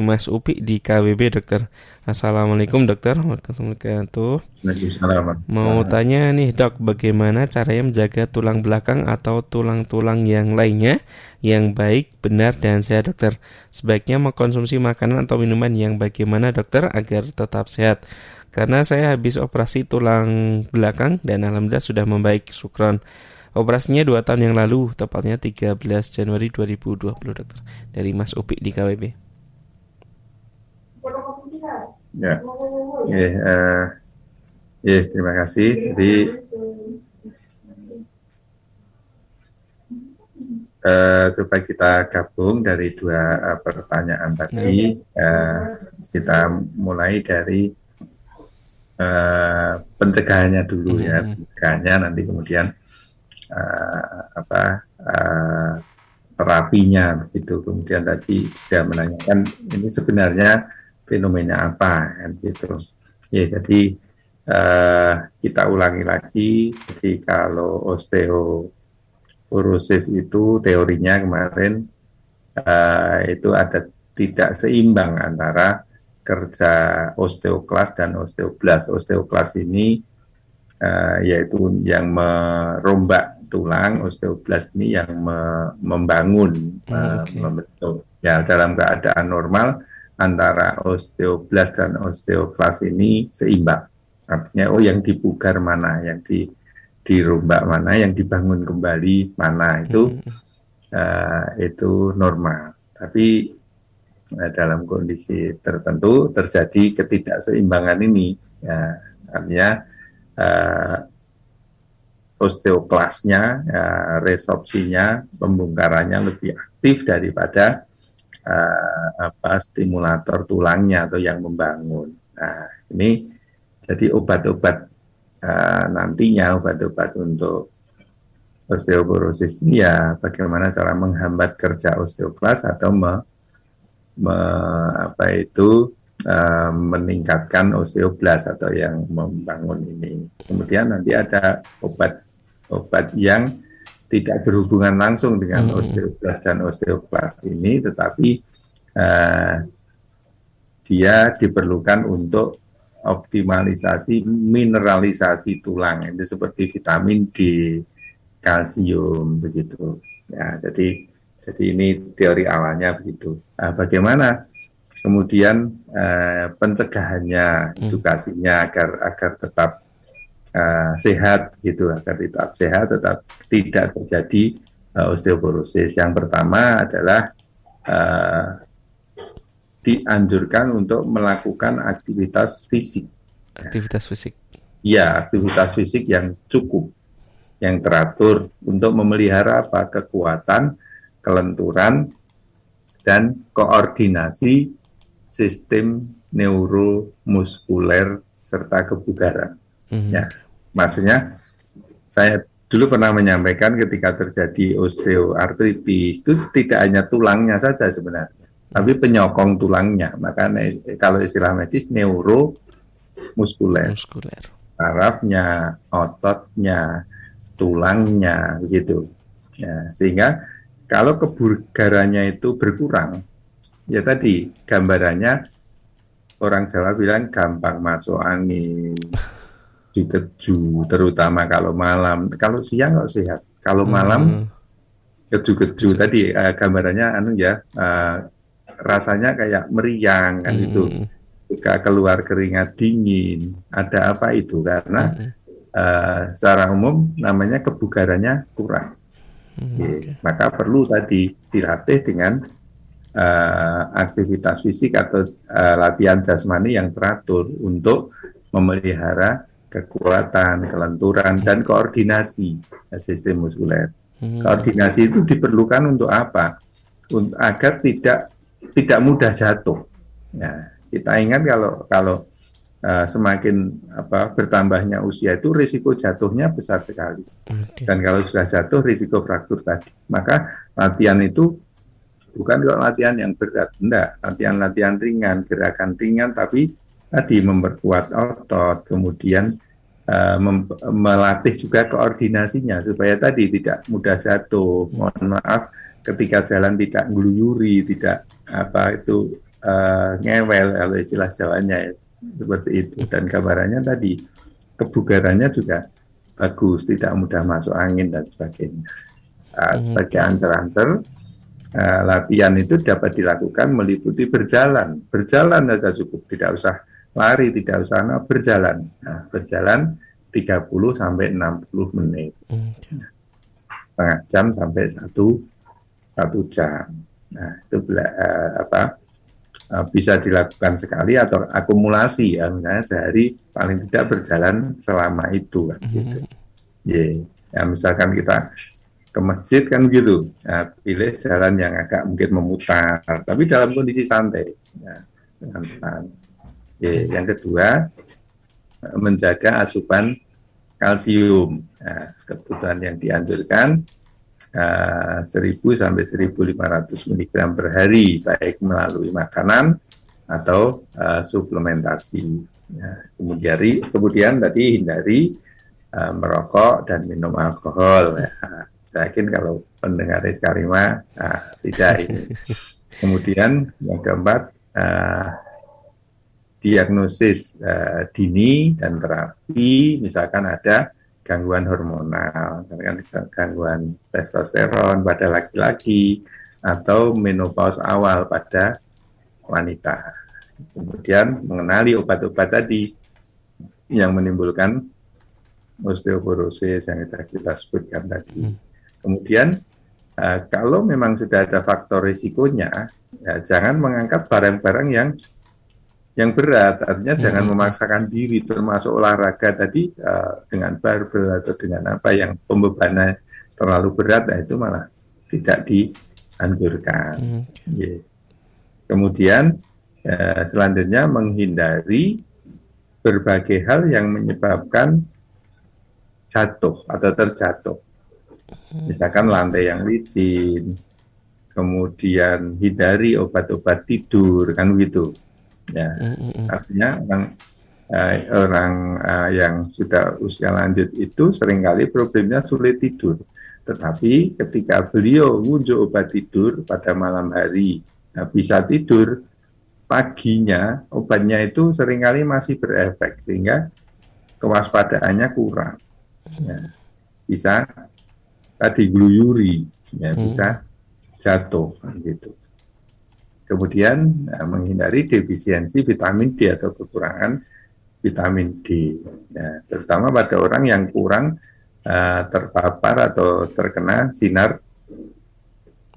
Mas Upi di KWB dokter. Assalamualaikum dokter. Waalaikumsalam. Mau tanya nih dok, bagaimana caranya menjaga tulang belakang atau tulang-tulang yang lainnya yang baik, benar dan sehat dokter. Sebaiknya mengkonsumsi makanan atau minuman yang bagaimana dokter agar tetap sehat. Karena saya habis operasi tulang belakang dan alhamdulillah sudah membaik. Sukron. Operasinya dua tahun yang lalu, tepatnya 13 Januari 2020, dokter. Dari Mas Upi di KWB. Ya, ya, uh, ya terima kasih. Jadi uh, coba kita gabung dari dua uh, pertanyaan tadi. Uh, kita mulai dari uh, pencegahannya dulu ya, hmm. pencegahannya nanti kemudian uh, apa uh, terapinya begitu kemudian tadi dia menanyakan ini sebenarnya fenomena apa kan gitu Ya, jadi uh, kita ulangi lagi. Jadi kalau osteoporosis itu teorinya kemarin uh, itu ada tidak seimbang antara kerja osteoklas dan osteoblas. Osteoklas ini uh, yaitu yang merombak tulang, osteoblas ini yang me membangun, hmm, okay. membentuk. Ya dalam keadaan normal antara osteoblas dan osteoklas ini seimbang. Artinya oh yang dipugar mana, yang di dirombak mana, yang dibangun kembali mana itu hmm. uh, itu normal. Tapi uh, dalam kondisi tertentu terjadi ketidakseimbangan ini, ya, artinya uh, osteoklasnya, ya, resorpsinya, pembongkarannya lebih aktif daripada uh, apa stimulator tulangnya atau yang membangun. Nah, ini jadi obat-obat uh, nantinya obat-obat untuk osteoporosis ini ya bagaimana cara menghambat kerja osteoklas atau me, me, apa itu uh, meningkatkan osteoblas atau yang membangun ini. Kemudian nanti ada obat-obat yang tidak berhubungan langsung dengan hmm. osteoblas dan osteoklas ini, tetapi uh, dia diperlukan untuk optimalisasi mineralisasi tulang itu seperti vitamin D, kalsium begitu. Ya, jadi jadi ini teori awalnya begitu. Nah, bagaimana kemudian uh, pencegahannya, hmm. edukasinya agar agar tetap uh, sehat gitu agar tetap sehat tetap tidak terjadi uh, osteoporosis. Yang pertama adalah uh, dianjurkan untuk melakukan aktivitas fisik. Aktivitas fisik. Ya, aktivitas fisik yang cukup, yang teratur untuk memelihara apa kekuatan, kelenturan, dan koordinasi sistem neuromuskuler serta kebugaran. Mm-hmm. Ya, maksudnya saya dulu pernah menyampaikan ketika terjadi osteoartritis itu tidak hanya tulangnya saja sebenarnya, tapi penyokong tulangnya. Maka kalau istilah medis neuromuskuler, muskuler, sarafnya, ototnya, tulangnya, begitu. Ya, sehingga kalau kebugarannya itu berkurang, ya tadi gambarannya orang Jawa bilang gampang masuk angin (laughs) dikeju terutama kalau malam kalau siang nggak sehat kalau malam hmm. keju-keju tadi uh, gambarannya anu ya uh, rasanya kayak meriang kan hmm. itu jika keluar keringat dingin ada apa itu karena hmm. uh, secara umum namanya kebugarannya kurang hmm, okay. maka perlu tadi dilatih dengan uh, aktivitas fisik atau uh, latihan jasmani yang teratur untuk memelihara kekuatan, kelenturan, dan koordinasi sistem muskuler. Hmm. Koordinasi itu diperlukan untuk apa? Untuk, agar tidak tidak mudah jatuh. Ya, kita ingat kalau kalau uh, semakin apa bertambahnya usia itu risiko jatuhnya besar sekali. Okay. Dan kalau sudah jatuh risiko fraktur tadi. Maka latihan itu bukan kalau latihan yang berat, enggak. Latihan-latihan ringan, gerakan ringan, tapi tadi memperkuat otot, kemudian uh, melatih juga koordinasinya supaya tadi tidak mudah jatuh. Mohon maaf ketika jalan tidak ngeluyuri, tidak apa itu uh, ngewel kalau istilah Jawanya ya. seperti itu. Dan gambarannya tadi kebugarannya juga bagus, tidak mudah masuk angin dan sebagainya. Uh, sebagai ancer-ancer, uh, latihan itu dapat dilakukan meliputi berjalan, berjalan saja cukup, tidak usah lari tidak usah nah, berjalan. Nah, berjalan 30 sampai 60 menit. Okay. Setengah jam sampai satu satu jam. Nah, itu uh, apa uh, bisa dilakukan sekali atau akumulasi ya misalnya sehari paling tidak berjalan selama itu kan mm -hmm. gitu. Yeah. Ya, misalkan kita ke masjid kan gitu, ya, pilih jalan yang agak mungkin memutar, tapi dalam kondisi santai, ya, dengan Oke, yang kedua menjaga asupan kalsium. Nah, kebutuhan yang dianjurkan uh, 1000 sampai 1500 mg per hari baik melalui makanan atau uh, suplementasi. Ya, kemudian, kemudian tadi hindari uh, merokok dan minum alkohol. Ya. Saya yakin kalau pendengar Iskarima nah, tidak ini. (laughs) Kemudian yang keempat uh, diagnosis uh, dini dan terapi, misalkan ada gangguan hormonal, gangguan testosteron pada laki-laki atau menopause awal pada wanita. Kemudian mengenali obat-obat tadi yang menimbulkan osteoporosis yang kita, kita sebutkan tadi. Hmm. Kemudian uh, kalau memang sudah ada faktor risikonya, ya jangan mengangkat barang-barang yang yang berat. Artinya hmm. jangan memaksakan diri, termasuk olahraga tadi uh, dengan barbel atau dengan apa yang pembebannya terlalu berat, nah itu malah tidak dianjurkan. Hmm. Yeah. Kemudian uh, selanjutnya menghindari berbagai hal yang menyebabkan jatuh atau terjatuh. Hmm. Misalkan lantai yang licin, kemudian hindari obat-obat tidur, kan begitu. Ya, hmm, hmm, artinya orang uh, orang uh, yang sudah usia lanjut itu sering kali problemnya sulit tidur. Tetapi ketika beliau wujud obat tidur pada malam hari, nah, bisa tidur, paginya obatnya itu sering kali masih berefek sehingga kewaspadaannya kurang. Ya, bisa tadi gluyuri ya hmm. bisa jatuh gitu. Kemudian nah, menghindari defisiensi vitamin D atau kekurangan vitamin D. Ya, terutama pada orang yang kurang uh, terpapar atau terkena sinar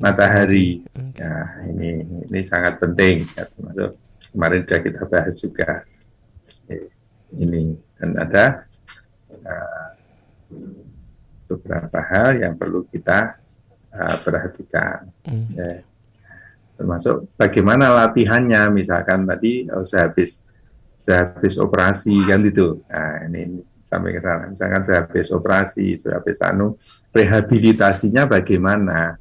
matahari. Ya, ini ini sangat penting. Ya, termasuk kemarin sudah kita bahas juga ini dan ada uh, beberapa hal yang perlu kita uh, perhatikan. Mm. Ya. Termasuk bagaimana latihannya, misalkan tadi oh, sehabis sehabis operasi kan itu. Nah, ini, ini sampai ke sana. Misalkan sehabis operasi, sehabis anu, rehabilitasinya bagaimana?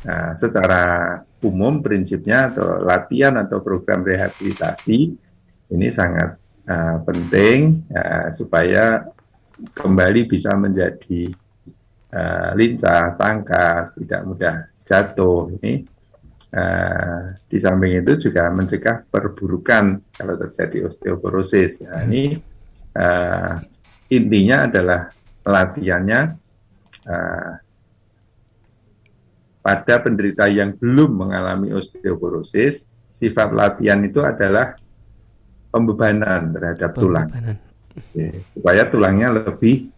Nah, secara umum prinsipnya atau latihan atau program rehabilitasi ini sangat uh, penting uh, supaya kembali bisa menjadi uh, lincah, tangkas, tidak mudah jatuh. Ini uh, di samping itu juga mencegah perburukan kalau terjadi osteoporosis. Ya, ini uh, intinya adalah latihannya uh, pada penderita yang belum mengalami osteoporosis, sifat latihan itu adalah pembebanan terhadap tulang, Oke, supaya tulangnya lebih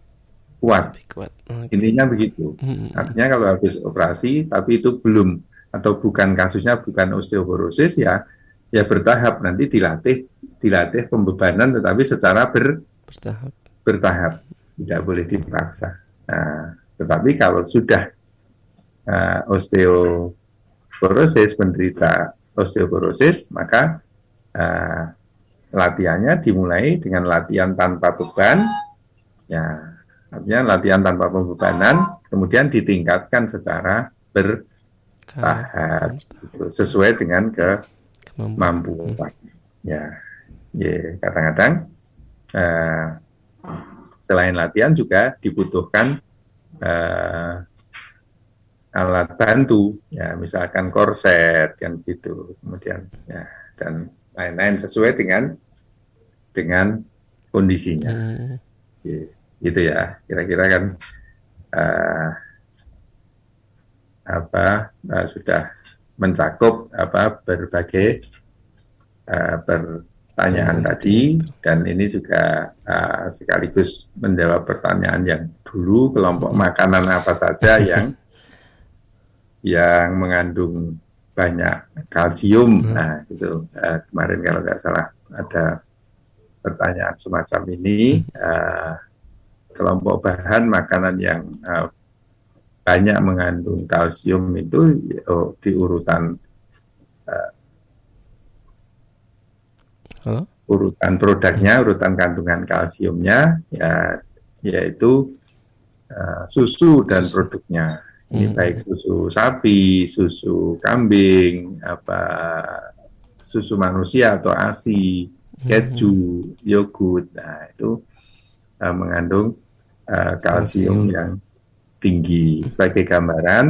kuat. Lebih kuat. Okay. Intinya begitu. Hmm. Artinya kalau habis operasi tapi itu belum atau bukan kasusnya bukan osteoporosis ya ya bertahap. Nanti dilatih dilatih pembebanan tetapi secara ber, bertahap. bertahap. Tidak boleh dipaksa. Nah, tetapi kalau sudah uh, osteoporosis penderita osteoporosis maka uh, latihannya dimulai dengan latihan tanpa beban. Ya Artinya latihan tanpa pembebanan, kemudian ditingkatkan secara gitu, sesuai dengan kemampuan. Ya, ya kadang-kadang uh, selain latihan juga dibutuhkan uh, alat bantu, ya misalkan korset kan gitu, kemudian ya dan lain-lain sesuai dengan dengan kondisinya. Hmm. Gitu ya. Kira-kira kan uh, apa uh, sudah mencakup apa berbagai uh, pertanyaan tadi. Dan ini juga uh, sekaligus menjawab pertanyaan yang dulu kelompok makanan apa saja (laughs) yang yang mengandung banyak kalsium. Hmm. nah itu uh, kemarin kalau nggak salah ada pertanyaan semacam ini. Uh, kelompok bahan makanan yang uh, banyak mengandung kalsium itu oh, di urutan uh, huh? urutan produknya, urutan kandungan kalsiumnya ya yaitu uh, susu dan produknya. Ini hmm. baik susu sapi, susu kambing, apa susu manusia atau ASI keju, yogurt. Nah, itu uh, mengandung uh, kalsium yang tinggi. Sebagai gambaran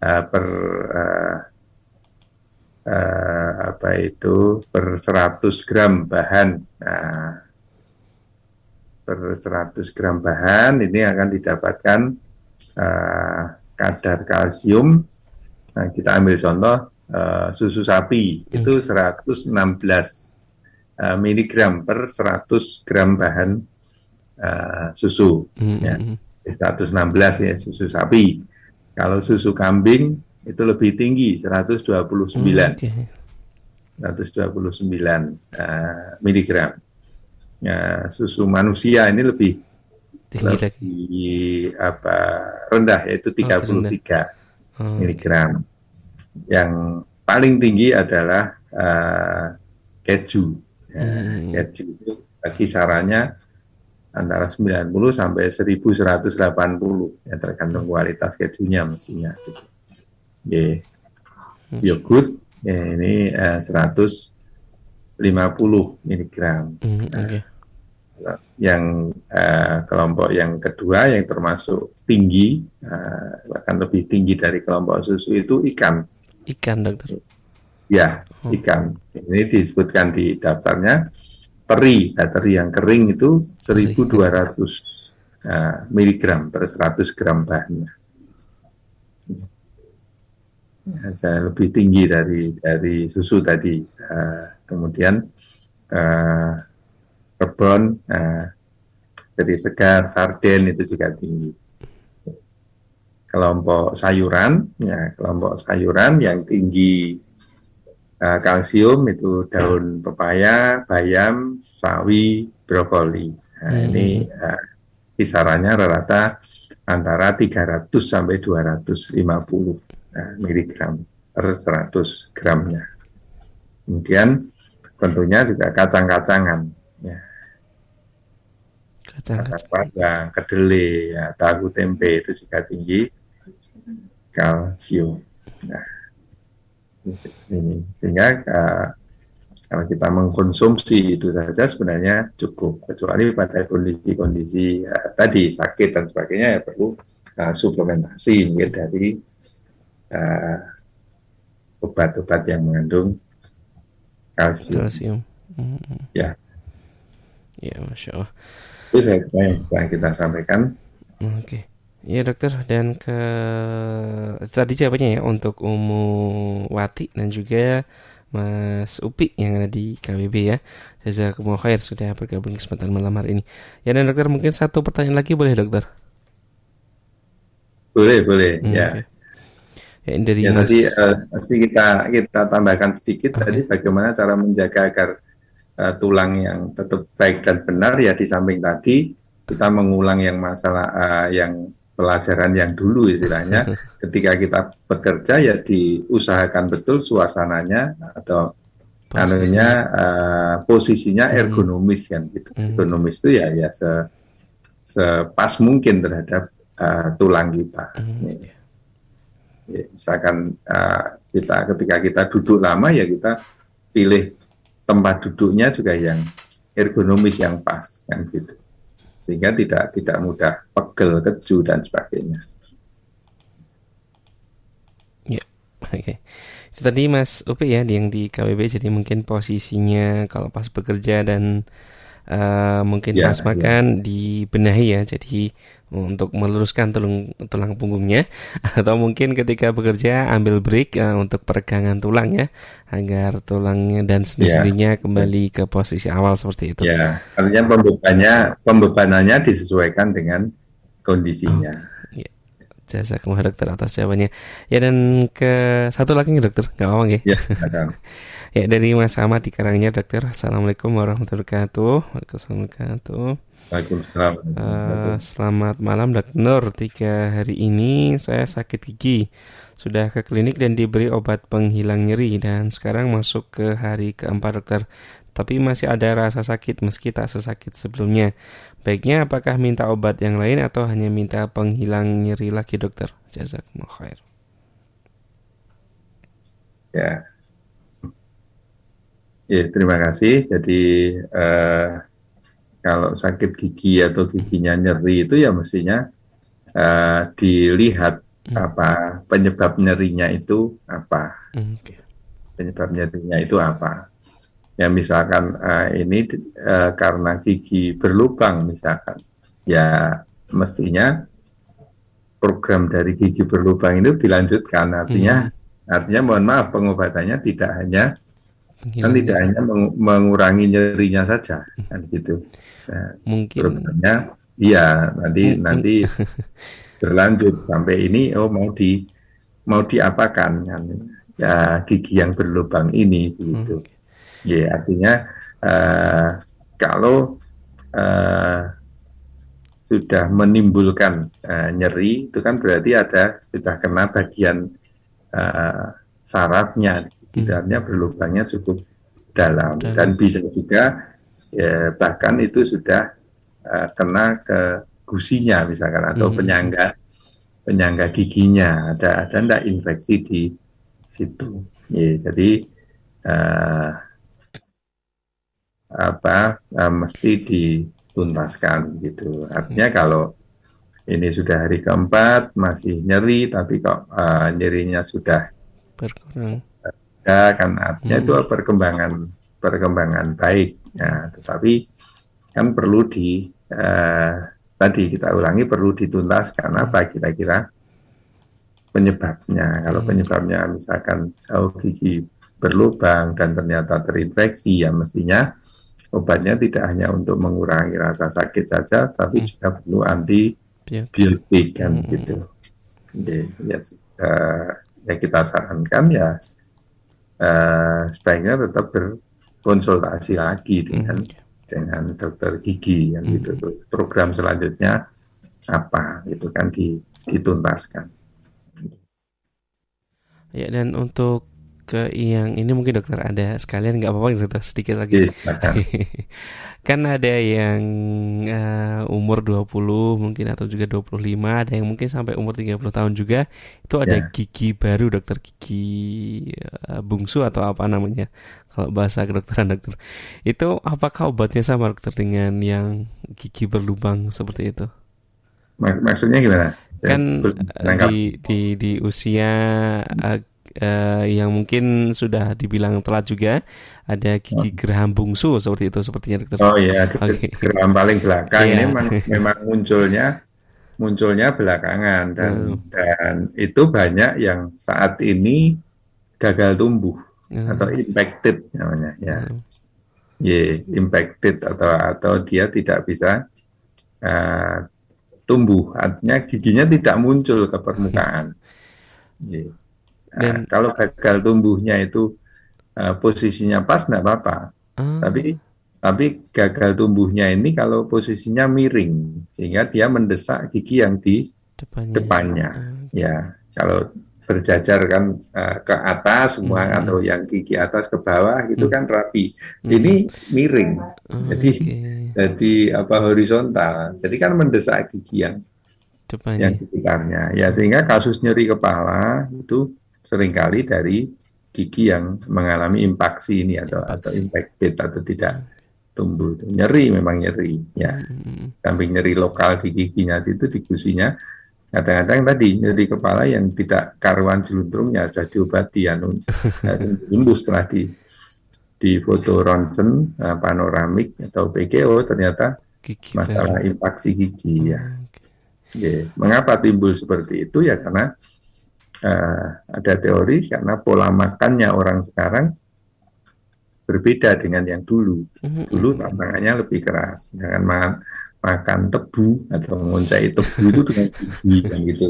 uh, per uh, uh, apa itu per 100 gram bahan. Nah, per 100 gram bahan ini akan didapatkan uh, kadar kalsium. Nah, kita ambil contoh uh, susu sapi hmm. itu 116 uh, miligram per 100 gram bahan uh, susu. Hmm. Ya. 116 hmm, hmm. ya susu sapi. Kalau susu kambing itu lebih tinggi 129. Hmm, okay. 129 uh, miligram. Ya, susu manusia ini lebih tinggi lebih apa rendah yaitu 33 oh, oh, miligram. Yang paling tinggi adalah uh, keju. Ya, hmm. Keju itu kisarannya antara 90 sampai 1180 ya tergantung kualitas kejunya mestinya gitu. Yeah. Yogurt ya ini uh, 150 miligram. Mm, okay. uh, yang uh, kelompok yang kedua yang termasuk tinggi uh, bahkan lebih tinggi dari kelompok susu itu ikan. Ikan dokter. Ya oh. ikan. Ini disebutkan di daftarnya teri, nah, teri yang kering itu 1200 uh, miligram per 100 gram bahannya. Ya, lebih tinggi dari dari susu tadi. Uh, kemudian uh, rebon, uh, jadi segar, sarden itu juga tinggi. Kelompok sayuran, ya kelompok sayuran yang tinggi uh, kalsium itu daun pepaya, bayam, sawi, brokoli. Nah, hmm. ini uh, kisarannya rata-rata antara 300 sampai 250 uh, miligram per 100 gramnya. Kemudian tentunya juga kacang-kacangan. Ya. Kacang-kacang, kedelai, ya, tahu tempe itu juga tinggi kalsium. Nah, ini sehingga uh, kalau kita mengkonsumsi itu saja sebenarnya cukup kecuali pada kondisi-kondisi uh, tadi sakit dan sebagainya ya perlu uh, suplementasi mungkin dari obat-obat uh, yang mengandung kalsium. kalsium. Mm-hmm. Ya. Ya, masya Allah. Itu saya yang kita sampaikan. Oke. Okay. Iya dokter dan ke tadi jawabannya ya untuk Umu Wati dan juga Mas Upi yang ada di KWB ya. Jazakumullah khair sudah bergabung kesempatan malam hari ini. Ya dan dokter mungkin satu pertanyaan lagi boleh dokter? Boleh boleh hmm, ya. Okay. Ya, dari ya, Mas... tadi uh, pasti kita kita tambahkan sedikit okay. tadi bagaimana cara menjaga agar uh, tulang yang tetap baik dan benar ya di samping tadi kita mengulang yang masalah uh, yang pelajaran yang dulu istilahnya (laughs) ketika kita bekerja ya diusahakan betul suasananya atau anunya uh, posisinya hmm. ergonomis kan gitu. Hmm. Ergonomis itu ya ya se sepas mungkin terhadap uh, tulang kita. Hmm. Ya, misalkan uh, kita ketika kita duduk lama ya kita pilih tempat duduknya juga yang ergonomis yang pas kan gitu sehingga tidak tidak mudah pegel, keju dan sebagainya. Ya, oke. Okay. Tadi Mas Upi ya yang di KWB jadi mungkin posisinya kalau pas bekerja dan uh, mungkin ya, pas makan ya. dibenahi ya jadi untuk meluruskan tulang tulang punggungnya (laughs) atau mungkin ketika bekerja ambil break uh, untuk peregangan tulang ya agar tulangnya dan sendi-sendinya ya. kembali ke posisi awal seperti itu. Ya, artinya pembebannya pembebanannya disesuaikan dengan kondisinya. Oh, ya. Jasa kemudian dokter atas jawabannya. Ya dan ke satu lagi nih dokter, nggak apa-apa ya? Ya, (laughs) ya dari Mas Ahmad di Karangnya dokter. Assalamualaikum warahmatullahi wabarakatuh. Waalaikumsalam warahmatullahi wabarakatuh. Waalaikumsalam. Uh, selamat malam Dok Nur. Tiga hari ini saya sakit gigi. Sudah ke klinik dan diberi obat penghilang nyeri dan sekarang masuk ke hari keempat dokter. Tapi masih ada rasa sakit meski tak sesakit sebelumnya. Baiknya apakah minta obat yang lain atau hanya minta penghilang nyeri lagi dokter? Jazakumullah khair. Ya. Ya, terima kasih. Jadi uh, kalau sakit gigi atau giginya nyeri itu ya mestinya uh, dilihat hmm. apa penyebab nyerinya itu apa. Hmm, okay. Penyebab nyerinya itu apa. Ya misalkan uh, ini uh, karena gigi berlubang misalkan, ya mestinya program dari gigi berlubang itu dilanjutkan. Artinya, hmm. artinya mohon maaf pengobatannya tidak hanya kan tidak hanya mengurangi nyerinya saja kan gitu. Nah, mungkin. programnya iya nanti mungkin. nanti (laughs) berlanjut. Sampai ini oh mau di mau diapakan kan? Ya gigi yang berlubang ini gitu. Hmm. ya artinya uh, kalau uh, sudah menimbulkan uh, nyeri itu kan berarti ada sudah kena bagian uh, sarafnya Tidaknya berlubangnya cukup dalam dan, dan bisa juga ya, bahkan itu sudah uh, kena ke gusinya misalkan atau hmm. penyangga penyangga giginya ada ada enggak infeksi di situ. Ya, jadi uh, apa uh, mesti dituntaskan gitu. Artinya hmm. kalau ini sudah hari keempat masih nyeri tapi kok uh, nyerinya sudah berkurang ya kan artinya hmm. itu perkembangan perkembangan baik ya tetapi kan perlu di uh, tadi kita ulangi perlu dituntaskan apa kira-kira penyebabnya kalau hmm. penyebabnya misalkan kalau gigi berlubang dan ternyata terinfeksi ya mestinya obatnya tidak hanya untuk mengurangi rasa sakit saja tapi hmm. juga perlu anti biotik kan hmm. gitu jadi ya, uh, ya kita sarankan ya uh, sebaiknya tetap berkonsultasi lagi dengan hmm. dengan dokter gigi yang hmm. gitu terus program selanjutnya apa itu kan dituntaskan ya dan untuk ke yang ini mungkin dokter ada sekalian nggak apa-apa dokter sedikit lagi. Iya, (laughs) kan ada yang uh, umur 20 mungkin atau juga 25, ada yang mungkin sampai umur 30 tahun juga. Itu ada yeah. gigi baru dokter gigi uh, bungsu atau apa namanya kalau bahasa kedokteran dokter. Itu apakah obatnya sama dokter dengan yang gigi berlubang seperti itu? Maksudnya gimana? Kan di di di usia uh, uh, yang mungkin sudah dibilang telat juga ada gigi oh. geraham bungsu seperti itu sepertinya dokter. Oh iya, okay. geraham paling belakang yeah. ini memang, memang munculnya munculnya belakangan dan oh. dan itu banyak yang saat ini gagal tumbuh oh. atau impacted namanya ya. Oh. Yeah, impacted atau atau dia tidak bisa uh, tumbuh artinya giginya tidak muncul ke permukaan. (laughs) Yeah. Dan, nah, kalau gagal tumbuhnya itu uh, posisinya pas nggak apa-apa. Uh. Tapi tapi gagal tumbuhnya ini kalau posisinya miring sehingga dia mendesak gigi yang di depannya. depannya. Uh. Ya, kalau berjajar kan uh, ke atas semua hmm. atau yang gigi atas ke bawah gitu hmm. kan rapi. Hmm. Ini miring. Oh, jadi okay. jadi apa horizontal. Jadi kan mendesak gigi yang Depannya. yang sekitarnya. Ya sehingga kasus nyeri kepala itu sering kali dari gigi yang mengalami impaksi ini atau impaksi. atau impacted atau tidak tumbuh nyeri memang nyeri ya hmm. samping nyeri lokal di giginya itu di gusinya kadang-kadang tadi nyeri kepala yang tidak karuan jeluntrungnya sudah diobati (laughs) ya sembuh setelah di di foto ronsen uh, panoramik atau PGO ternyata gigi masalah impaksi gigi ya. Hmm, okay. yeah. Mengapa timbul seperti itu ya karena uh, ada teori karena pola makannya orang sekarang berbeda dengan yang dulu. Mm-hmm. Dulu tantangannya lebih keras, jangan makan makan tebu atau menguncai tebu itu dengan gigi kan gitu.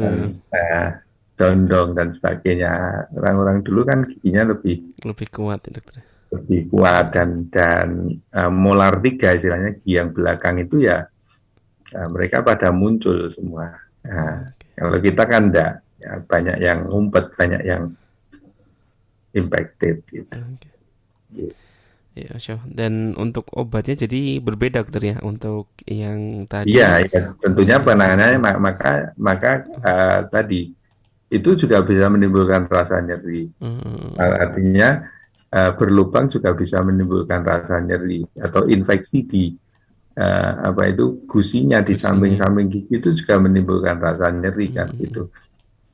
Nah, uh, dondong dan sebagainya. Orang-orang dulu kan giginya lebih lebih kuat ya dokter. Lebih kuat dan dan uh, molar tiga istilahnya gigi yang belakang itu ya uh, mereka pada muncul semua. Nah, kalau kita kan enggak ya, banyak yang ngumpet banyak yang impacted gitu. Okay. Yeah. Ya, sure. Dan untuk obatnya jadi berbeda dokter ya untuk yang tadi. Iya, ya, tentunya penanganannya maka maka uh, tadi itu juga bisa menimbulkan rasa nyeri. Mm. Artinya uh, berlubang juga bisa menimbulkan rasa nyeri atau infeksi di uh, apa itu gusinya di samping-samping gigi itu juga menimbulkan rasa nyeri kan hmm. gitu.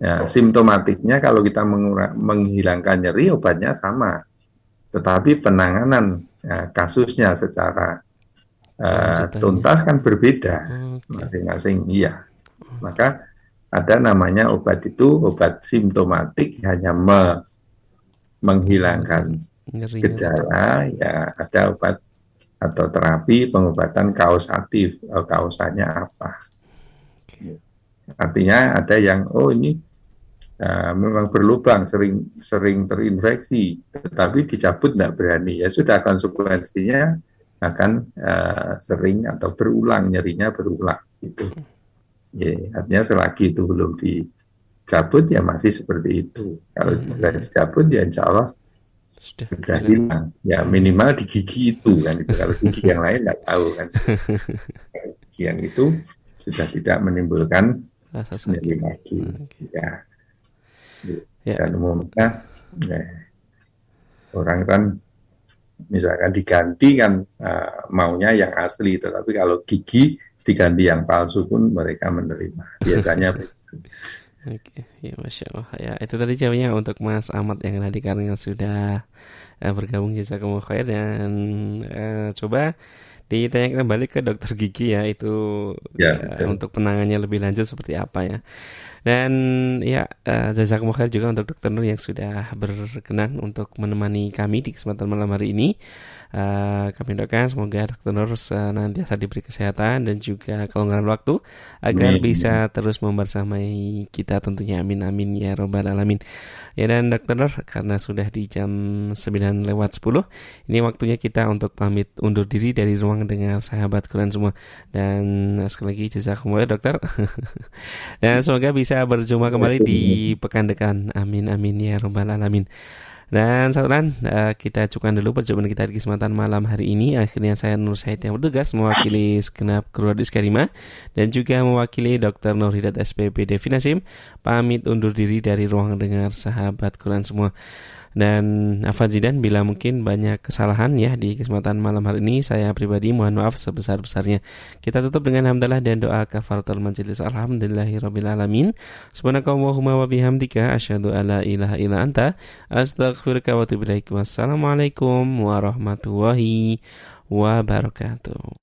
Ya, simptomatiknya kalau kita menghilangkan nyeri obatnya sama, tetapi penanganan ya, kasusnya secara uh, tuntas kan berbeda masing-masing. Okay. Iya, maka ada namanya obat itu obat simptomatik hanya me menghilangkan Nyeri. gejala ya ada obat atau terapi pengobatan kausatif kausanya apa artinya ada yang oh ini uh, memang berlubang sering sering terinfeksi tetapi dicabut tidak berani. Ya sudah konsekuensinya akan uh, sering atau berulang nyerinya berulang gitu. Ya artinya selagi itu belum dicabut ya masih seperti itu. Kalau hmm. sudah dicabut ya insya Allah sudah, sudah hilang. Ya minimal di gigi itu kan itu kalau gigi yang lain nggak tahu kan. Gigi (laughs) yang itu sudah tidak menimbulkan rasa sakit. lagi. Okay. ya ya. dan umumnya ya, orang kan misalkan diganti kan uh, maunya yang asli tetapi kalau gigi diganti yang palsu pun mereka menerima biasanya (laughs) Oke, ya masya Allah. Ya itu tadi jawabnya untuk Mas Ahmad yang tadi karena sudah uh, bergabung jazakumullah khair dan uh, coba ditanyakan kembali ke dokter gigi ya itu ya, ya, untuk penanganannya lebih lanjut seperti apa ya. Dan ya uh, jazakumullah khair juga untuk dokter Nur yang sudah berkenan untuk menemani kami di kesempatan malam hari ini. Uh, kami doakan semoga Dr. Nur senantiasa diberi kesehatan dan juga kelonggaran waktu agar amin. bisa terus membersamai kita tentunya amin amin ya robbal alamin. Ya dan Dr. Nur karena sudah di jam 9 lewat 10 ini waktunya kita untuk pamit undur diri dari ruang dengan sahabat Quran semua dan sekali lagi jazakumullah ya dokter. (laughs) dan semoga bisa berjumpa kembali di pekan depan. Amin amin ya robbal alamin. Dan saudara, uh, kita cukupkan dulu perjumpaan kita di kesempatan malam hari ini. Akhirnya saya Nur Said yang bertugas mewakili segenap kru Karima dan juga mewakili Dr. Nur Hidat SPP Devi Nasim pamit undur diri dari ruang dengar sahabat Quran semua. Dan Afan Zidan bila mungkin banyak kesalahan ya di kesempatan malam hari ini saya pribadi mohon maaf sebesar-besarnya. Kita tutup dengan hamdalah dan doa kafaratul majelis. Alhamdulillahirabbil alamin. Subhanakallahumma wa bihamdika asyhadu alla ilaha illa anta astaghfiruka wa atubu ilaik. Wassalamualaikum warahmatullahi wabarakatuh.